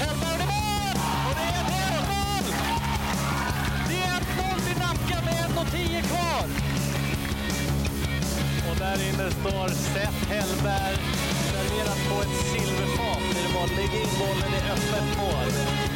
Hellberg, mål! Och det är 1-0! Det är 1-0 till Nacka med 1.10 kvar. Och där inne står Seth Hellberg, serverat på ett silverfat. Blir det in bollen i öppet mål.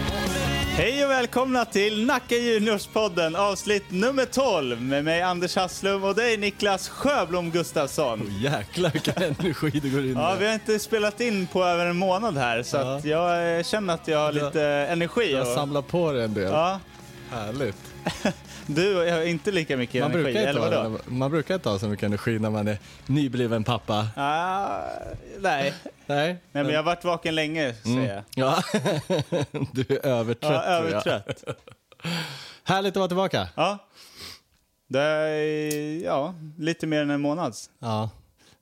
Hej och välkomna till Nacka Juniors-podden, avsnitt nummer 12 med mig Anders Hasslum och dig Niklas Sjöblom Gustafsson. Jäklar vilken energi det går in Ja, med. vi har inte spelat in på över en månad här så Ja. jag känner att jag har Ja. lite energi. Jag och- samlar på dig en del. Ja, Härligt. du har inte lika mycket Man energi, brukar, eller vadå? man brukar inte ha så mycket energi när man är nybliven pappa. Ah, nej. Nej. nej, men jag har varit vaken länge säger jag. Ja, du är övertrött Ja, tror jag. övertrött. Härligt att vara tillbaka. Ja. Det är, ja, lite mer än en månads. Ja,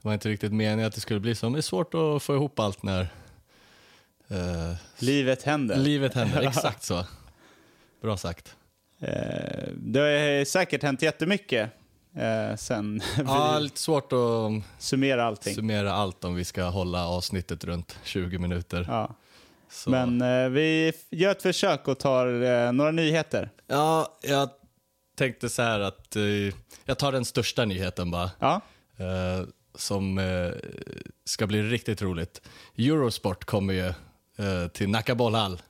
det var inte riktigt meningen att det skulle bli så, men det är svårt att få ihop allt när eh, Livet händer. livet händer. Exakt så. Bra sagt. Eh, det har säkert hänt jättemycket eh, sen Ja, vi lite svårt att summerar allting. summera allt om vi ska hålla avsnittet runt 20 minuter. Ja. Så. Men eh, vi f- gör ett försök och tar eh, några nyheter. Ja, jag tänkte så här att eh, jag tar den största nyheten bara. Ja, Eh, som eh, ska bli riktigt roligt. Eurosport kommer ju eh, till Nacka bollhall.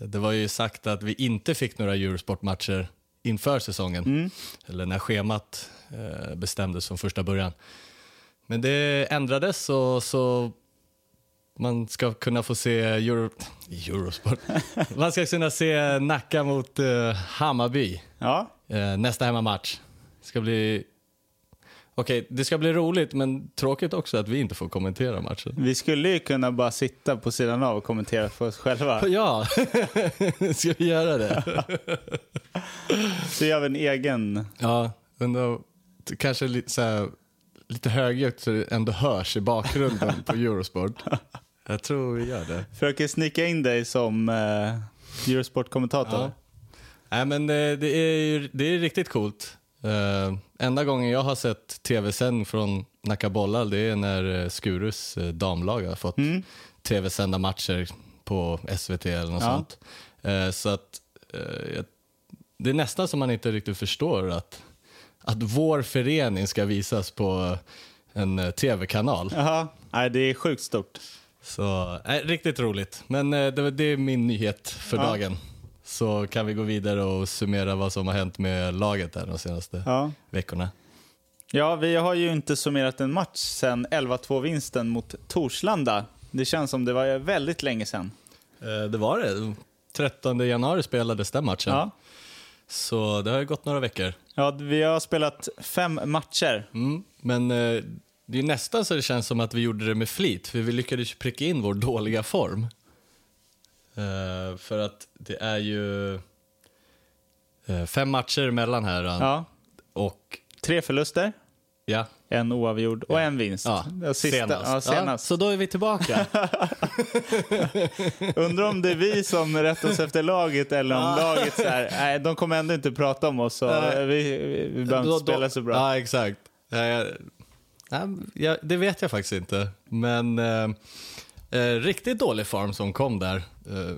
Det var ju sagt att vi inte fick några Eurosport-matcher inför säsongen. Eller när schemat eh, bestämdes från första början. Men det ändrades och så man ska kunna få se Euro... Eurosport. man ska kunna se Nacka mot eh, Hammarby. ja. Eh, nästa hemmamatch. ska bli... Okej, det ska bli roligt, men tråkigt också att vi inte får kommentera matchen. Vi skulle ju kunna bara sitta på sidan av och kommentera för oss själva. Ja, ska vi göra det? Så gör vi en egen. Ja, då, kanske lite, så här, lite högljutt så det ändå hörs i bakgrunden på Eurosport. Jag tror vi gör det. Försöker snicka in dig som eh, Eurosport-kommentator. Ja. Nej, men eh, det är, ju- det är riktigt coolt. Uh, enda gången jag har sett tv-sänd från Nacka Bollal, det är när uh, Skurus uh, damlag har fått tv-sända matcher på SVT eller något Ja. sånt. Eh, så att eh, det är nästan som man inte riktigt förstår att, att vår förening ska visas på en eh, tv-kanal. Jaha, nej det är sjukt stort. Så, nej, riktigt roligt. Men eh, det, det är min nyhet för Ja. dagen. Så kan vi gå vidare och summera vad som har hänt med laget där de senaste Ja. veckorna. ja, vi har ju inte summerat en match sen 11-2-vinsten mot Torslanda. Det känns som det var väldigt länge sedan. Eh, det var det. 13 januari spelades den matchen. Ja. Så det har ju gått några veckor. Ja, vi har spelat fem matcher. Mm. Men eh, det är nästan så det känns som att vi gjorde det med flit, för vi lyckades pricka in vår dåliga form. Eh, för att det är ju eh, fem matcher emellan här. Ja. Och Tre förluster, ja, en oavgjord och en vinst. Ja, Ja, sista, senast. Ja, Ja, senast. så då är vi tillbaka. Undrar om det är vi som rättar oss efter laget eller om laget så här, nej de kommer ändå inte prata om oss så Nej. vi, vi, vi behöver inte spela så bra. Ja, exakt. Nej, ja, det vet jag faktiskt inte. Men eh, riktigt dålig form som kom där eh,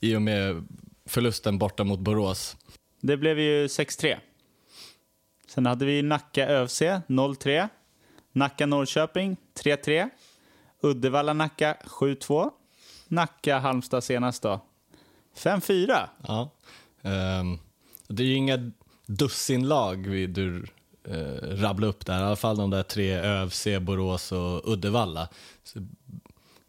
i och med förlusten borta mot Borås. Det blev ju 6-3. Sen hade vi Nacka ÖFC 0-3. Nacka Norrköping 3-3. Uddevalla Nacka 7-2. Nacka Halmstad senast då. 5-4. Ja. Ehm, det är ju inga dussinlag vi, du eh, rabblade upp där. I alla fall de där tre, ÖFC, Borås och Uddevalla. Så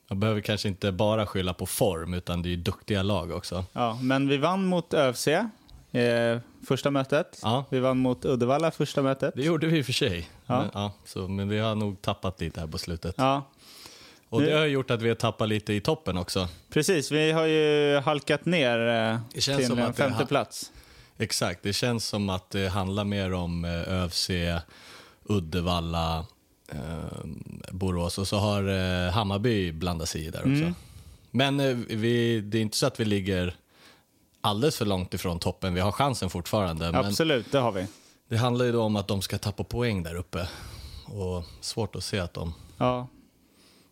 man behöver kanske inte bara skylla på form, utan det är ju duktiga lag också. Ja, men vi vann mot ÖFC eh, första mötet. Ja. Vi vann mot Uddevalla första mötet. Det gjorde vi i och för sig. Ja. Men, ja, så, men vi har nog tappat lite här på slutet. Ja, Och det har gjort att vi har tappat lite i toppen också. precis. Vi har ju halkat ner eh, Det känns till som en femte plats. Exakt, det känns som att det handlar mer om eh, ÖFC, Uddevalla, Borås och så har eh, Hammarby blandat sig i där också. Mm. Men eh, vi, det är inte så att vi ligger alldeles för långt ifrån toppen. Vi har chansen fortfarande. Absolut, det har vi. det handlar ju då om att de ska tappa poäng där uppe. Och svårt att se att de, Ja,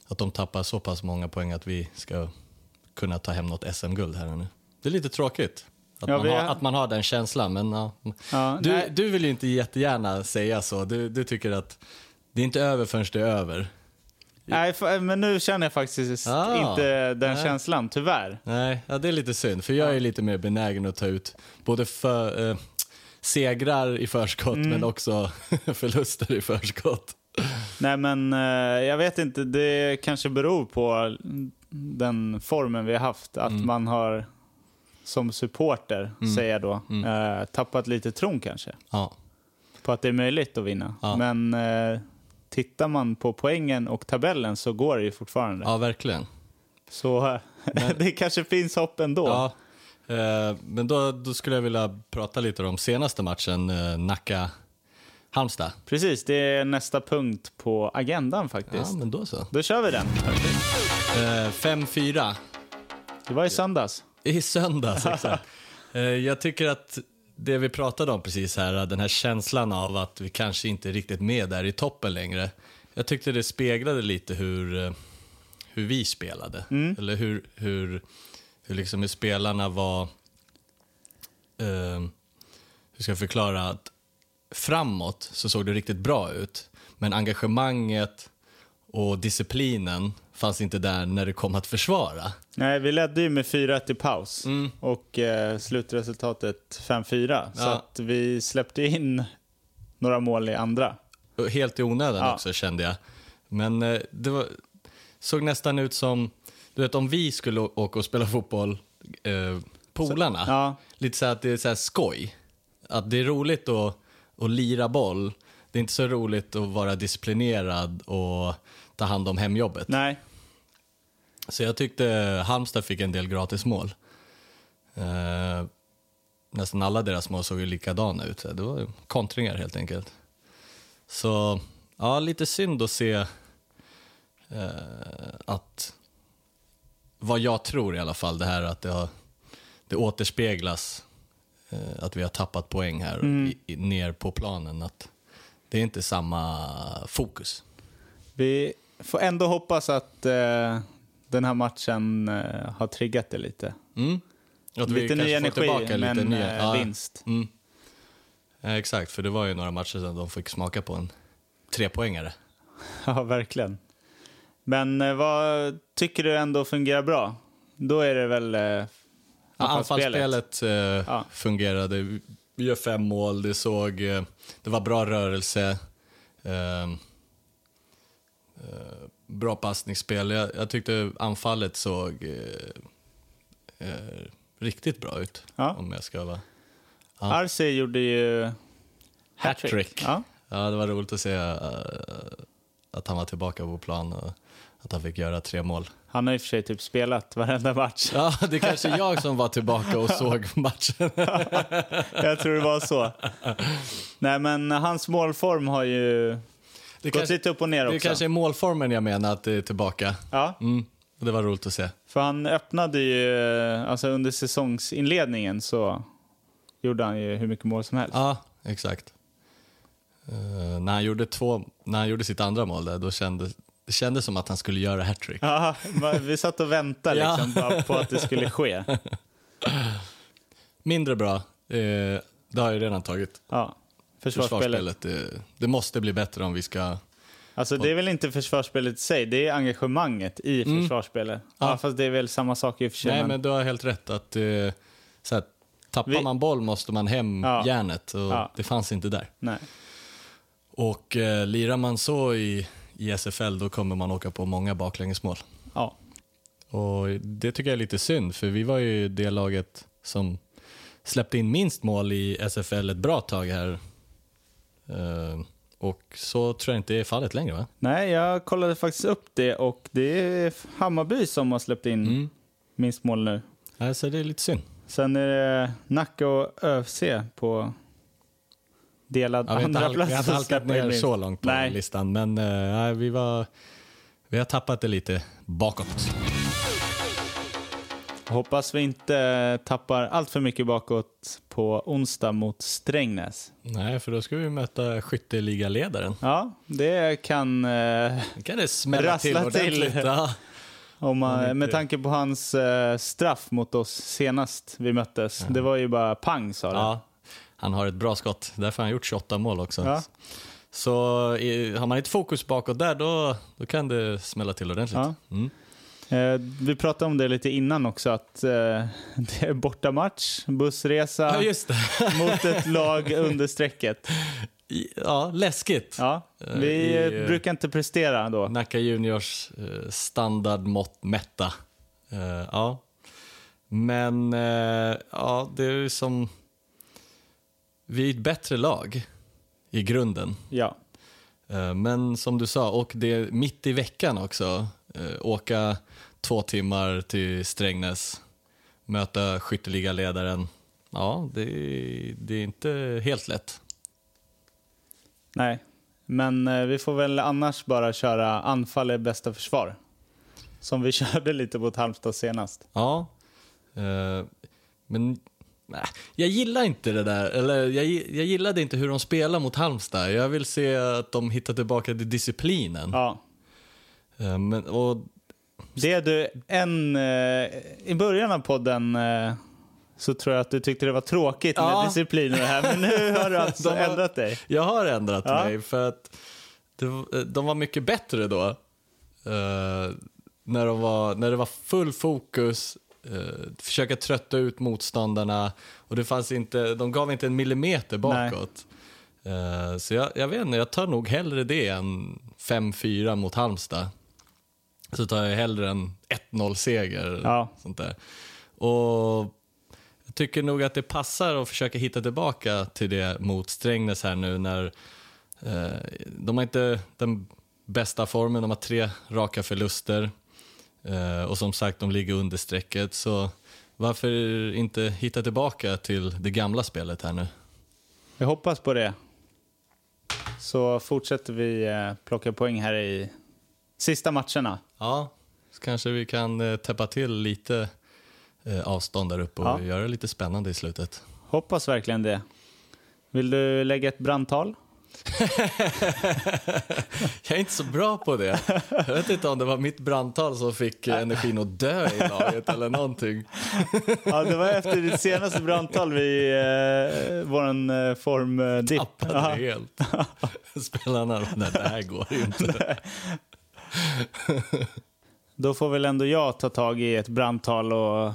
att de tappar så pass många poäng att vi ska kunna ta hem något SM-guld här nu. Det är lite tråkigt att, Ja, man, har, har- att man har den känslan. Men, ja. Ja, du, nej. du vill ju inte jättegärna säga så. Du, du tycker att det är inte över förrän det är över. Nej, för, men nu känner jag faktiskt Ah, inte den nej. känslan, tyvärr. Nej, ja, det är lite synd. För jag är lite mer benägen att ta ut både för, eh, segrar i förskott Mm. men också förluster i förskott. Nej, men eh, jag vet inte. Det kanske beror på den formen vi har haft. Att Mm. man har, som supporter, säger jag då, Mm. eh, tappat lite tron kanske. Ja. På att det är möjligt att vinna. Ja. Men eh, tittar man på poängen och tabellen så går det ju fortfarande. ja, verkligen. Så eh, det kanske finns hopp ändå. Ja, eh, men då, då skulle jag vilja prata lite om senaste matchen, eh, Nacka-Halmstad. Precis, det är nästa punkt på agendan faktiskt. Ja, men då så. Då kör vi den. Eh, 5-4 Det var i söndags. i söndags. Exakt. Eh, jag tycker att det vi pratade om precis här, den här känslan av att vi kanske inte är riktigt med där i toppen längre. Jag tyckte det speglade lite hur, eh, hur vi spelade. Eller hur, hur, hur, liksom hur spelarna var... Eh, hur ska jag förklara? Att framåt så såg det riktigt bra ut. Men engagemanget och disciplinen fanns inte där när det kom att försvara. Nej, vi ledde ju med 4-1 i paus Mm. och eh, slutresultatet 5-4. Så Ja. att vi släppte in några mål i andra. Helt i onödan Ja. också kände jag. Men eh, det var, såg nästan ut som, du vet om vi skulle åka och spela fotboll, eh, polarna, Ja, lite så att det är så skoj. Att det är roligt att, att lira boll, det är inte så roligt att vara disciplinerad och ta hand om hemjobbet. nej. Så jag tyckte Halmstad fick en del gratismål. Eh, nästan alla deras mål såg ju likadana ut. Det var kontringar helt enkelt. Så ja, lite synd att se eh, att vad jag tror i alla fall, det här att det, har, det återspeglas eh, att vi har tappat poäng här i, i, ner på planen. Att det är inte samma fokus. Vi får ändå hoppas att eh, den här matchen eh, har triggat det lite. Mm. Att lite ny energi, men lite nya- eh, ja, vinst. Mm. Ja, exakt, för det var ju några matcher sedan de fick smaka på en trepoängare. Ja, verkligen. Men eh, vad tycker du ändå fungerar bra? Då är det väl eh, anfallsspelet. Anfallsspelet eh, Ja. fungerade. Vi gör fem mål, det såg... Eh, det var bra rörelse. Eh, eh, bra passningsspel. Jag, jag tyckte anfallet såg eh, eh, riktigt bra ut. Ja. Om jag ska vara... Ja. Arce gjorde ju Hattrick. Ja. Ja, det var roligt att se eh, att han var tillbaka på plan och att han fick göra tre mål. Han har i och för sig typ spelat varenda match. Ja, det är kanske jag som var tillbaka och såg matchen. Jag tror det var så. Nej, men hans målform har ju Det gått kanske, lite upp och ner det också. kanske är målformen jag menar att det är tillbaka. Ja, Mm, det var roligt att se. för han öppnade ju, eh, alltså under säsongsinledningen så gjorde han ju hur mycket mål som helst. Ja, exakt. Eh, när, han gjorde två, när han gjorde sitt andra mål där, då kändes det kändes som att han skulle göra hattrick. Ja, vi satt och väntade liksom bara på att det skulle ske. Mindre bra, eh, det har jag redan tagit. Ja, försvarsspelet. Det, det måste bli bättre om vi ska... Alltså det är väl inte försvarsspelet i sig, det är engagemanget i försvarsspelet. Ja. Mm. Ja. fast det är väl samma sak i och för sig. Nej, men- men du har helt rätt att eh, så här, tappar Vi- man boll måste man hem Ja. järnet och Ja. det fanns inte där. Nej. Och eh, lirar man så i, i SFL då kommer man åka på många baklängesmål. Ja. Och det tycker jag är lite synd för vi var ju det laget som släppte in minst mål i SFL ett bra tag här. Eh, och så tror jag inte är fallet längre va? Nej, jag kollade faktiskt upp det och det är Hammarby som har släppt in Mm. minst mål nu. Alltså det är lite synd. Sen är det Nacka och ÖFC på delad Ja, andra vi har inte halkat ner så långt på Nej. listan men nej, vi, var, vi har tappat det lite bakåt. Hoppas vi inte tappar allt för mycket bakåt på onsdag mot Strängnäs. Nej, för då ska vi möta skytteligaledaren. Ja, det kan... Eh, Då kan det smälla till Rassla till. ordentligt. Ja. Om man, med tanke på hans eh, straff mot oss senast vi möttes. Det var ju bara pang sa det. Ja, han har ett bra skott. Därför har han gjort 28 mål också. Ja. Så i, har man inte fokus bakåt där, då, då kan det smälla till ordentligt. Ja. Mm. Eh, vi pratade om det lite innan också, att eh, det är bortamatch, bussresa Ja, just det. mot ett lag under strecket. Ja, läskigt. Ja, Eh, vi i, brukar inte prestera då. Nacka Juniors standardmått mätta. Ja. Men ja, det är ju som... Vi är ett bättre lag i grunden. Ja. Men som du sa, och det är mitt i veckan också. Eh, Åka två timmar till Strängnäs, möta skytteligaledaren. Ja, det är, det är inte helt lätt. Nej, men eh, vi får väl annars bara köra anfall är bästa försvar. Som vi körde lite mot Halmstad senast. Ja, eh, men nej, jag gillar inte det där. Eller jag, jag gillade inte hur de spelar mot Halmstad. Jag vill se att de hittar tillbaka till disciplinen. Ja. Eh, men, och, Det är du, en, eh, I början av podden eh, så tror jag att du tyckte det var tråkigt med Ja. disciplin och det här, men nu har du alltså har- ändrat dig. jag har ändrat Ja. mig för att det, de var mycket bättre då. Eh, när, de var, när det var full fokus, uh, försöka trötta ut motståndarna och det fanns inte, de gav inte en millimeter bakåt. Eh, så jag, jag vet inte, jag tar nog hellre det än 5-4 mot Halmstad. Så tar jag hellre en 1-0-seger. Ja. Sånt där. Och jag tycker nog att det passar att försöka hitta tillbaka till det mot Strängnäs här nu när eh, de har inte den bästa formen, de har tre raka förluster eh, och som sagt de ligger under strecket så varför inte hitta tillbaka till det gamla spelet här nu? Jag hoppas på det. Så fortsätter vi eh, plocka poäng här i sista matcherna. Ja, så kanske vi kan eh, täppa till lite eh, avstånd där uppe och Ja. göra det lite spännande i slutet. Hoppas verkligen det. Vill du lägga ett brandtal? Jag är inte så bra på det. Jag vet inte om det var mitt brandtal som fick eh, energin att dö i laget eller någonting. Ja, det var efter ditt senaste brandtal vi eh, våran eh, formdipp. Tappade det helt. Spelarna, nej det här går ju inte. Då får väl ändå jag ta tag i ett brandtal och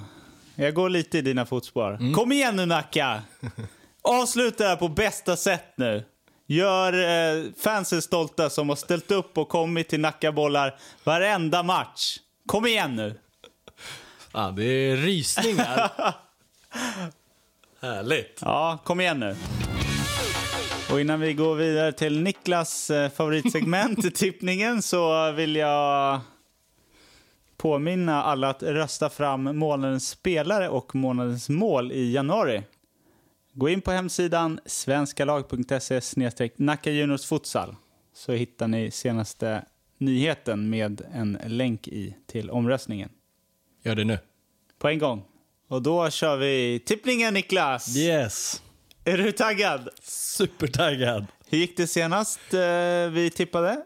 jag går lite i dina fotspår. Kom igen nu Nacka! Avsluta det här på bästa sätt nu. Gör eh, fansen stolta som har ställt upp och kommit till Nackabollar varenda match. Kom igen nu! Ja, det är rysningar. Härligt. Ja, kom igen nu. Och innan vi går vidare till Niklas eh, favoritsegment, tippningen, så vill jag påminna alla att rösta fram månadens spelare och månadens mål i januari. Gå in på hemsidan svenskalag.se Nacka Juniors Futsal så hittar ni senaste nyheten med en länk i till omröstningen. Gör det nu. På en gång. Och då kör vi tippningen Niklas! Yes. Är du taggad? Supertaggad. Hur gick det senast eh, vi tippade?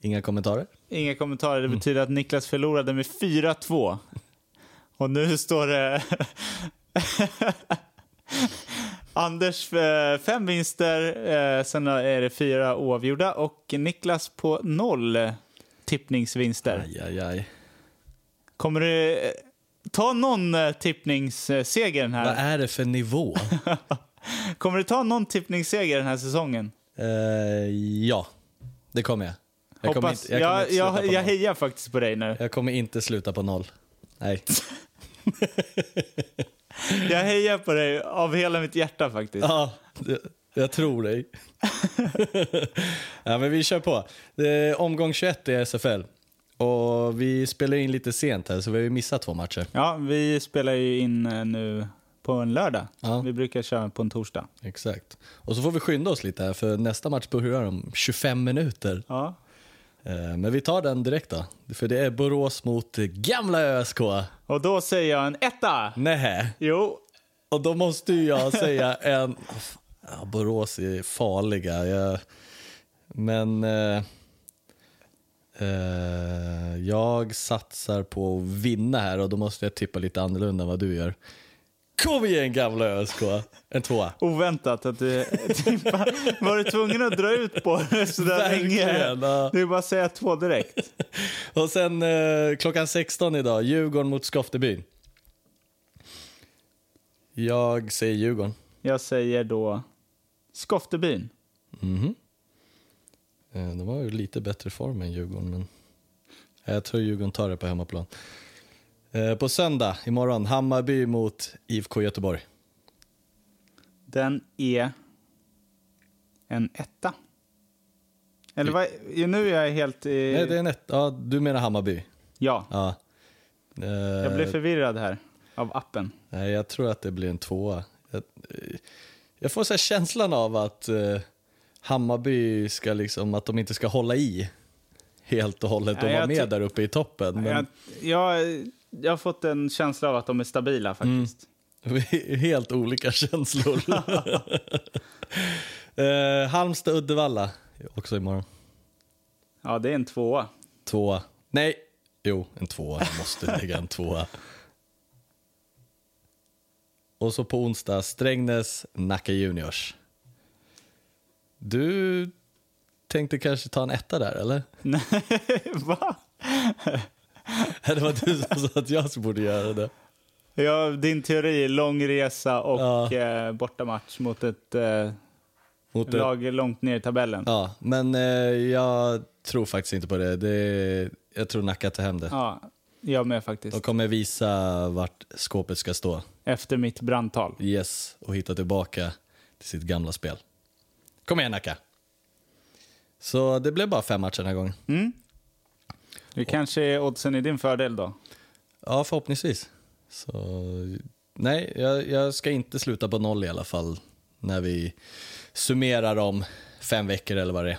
Inga kommentarer? Inga kommentarer. Det betyder att Niklas förlorade med 4-2. Och nu står det... Anders eh, fem vinster, eh, sen är det fyra oavgjorda och Niklas på noll tippningsvinster. Aj, aj, aj. Kommer du eh, ta någon tippningsseger den Vad här? är det för nivå? Kommer du ta någon tippningsseger den här säsongen? Eh, ja, det kommer jag. Jag Hoppas. inte, jag, jag, jag, jag hejar faktiskt på dig nu. jag kommer inte sluta på noll. Nej. Jag hejar på dig av hela mitt hjärta faktiskt. Ja, jag tror dig. ja, men vi kör på. Det är omgång 21 i SFL. Och vi spelar in lite sent här, så vi har missat två matcher. Ja, vi spelar ju in eh, nu på en lördag. Ja. Vi brukar köra på en torsdag. Exakt. Och så får vi skynda oss lite här, för nästa match börjar om 25 minuter. Ja. Eh, Men vi tar den direkt då. För det är Borås mot gamla ÖSK. Och då säger jag en etta. Nej. Jo, Och då måste ju jag säga en... Ja, Borås är farliga. Jag... Men... Eh... Eh, jag satsar på att vinna här och då måste jag tippa lite annorlunda än vad du gör. Kom igen gamla ÖSK! En tvåa. Oväntat att du. Var du tvungen att dra ut på det sådär länge? Det är bara att säga två direkt. Och sen eh, klockan 16 idag, Djurgården mot Skoftebyn. Jag säger Djurgården. Jag säger då Skoftebyn. Mhm. Eh, de har ju lite bättre form än Djurgården, men jag tror Djurgården tar det på hemmaplan. Eh, på söndag, imorgon, Hammarby mot IFK Göteborg. Den är en etta. Eller vad? Nu är jag helt... Eh, Nej, det är en ett, ja, du menar Hammarby? Ja, Ja. Eh, jag blev förvirrad här av appen. Nej, jag tror att det blir en tvåa. Jag, eh, jag får så känslan av att eh, Hammarby ska liksom, att de inte ska hålla i helt och hållet och vara med där uppe i toppen. Men Jag, jag, jag har fått en känsla av att de är stabila faktiskt. helt olika känslor. eh, Halmstad-Uddevalla, också imorgon. Ja, det är en tvåa. Tvåa. Nej, jo, en tvåa. Jag måste lägga en tvåa. Och så på onsdag, Strängnäs, Nacka Juniors. Du tänkte kanske ta en etta där, eller? Va? Det var du som sa att jag borde göra det. Ja, din teori, lång resa och Ja. eh, bortamatch mot ett eh, Mot lag långt ner i tabellen. Ja, men eh, jag tror faktiskt inte på det. det jag tror Nacka tar hem det. Ja, jag med De faktiskt. kommer visa vart skåpet ska stå. Efter mitt brandtal. Yes, och hitta tillbaka till sitt gamla spel. Kom igen Nacka! Så det blev bara fem matcher den här gången. Mm. Det kanske är oddsen i din fördel då. Ja, förhoppningsvis. Så, nej, jag, jag ska inte sluta på noll i alla fall när vi summerar om fem veckor eller vad det är.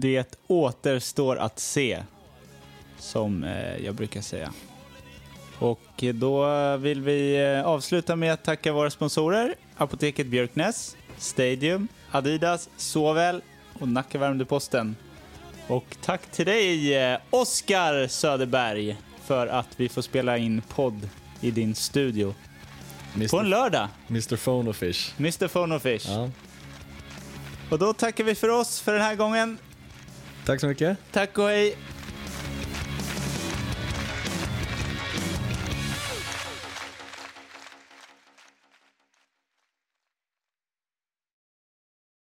Det återstår att se, som eh, jag brukar säga. Och då vill vi eh, avsluta med att tacka våra sponsorer. Apoteket Björknäs, Stadium, Adidas, Såväl och Nacka Värmdö-Posten. Och tack till dig, eh, Oskar Söderberg, för att vi får spela in podd i din studio. På en Mr. lördag, Mr. Phone Fish. Mr Phonofish. Ja. Och då tackar vi för oss för den här gången. Tack så mycket. Tack och hej!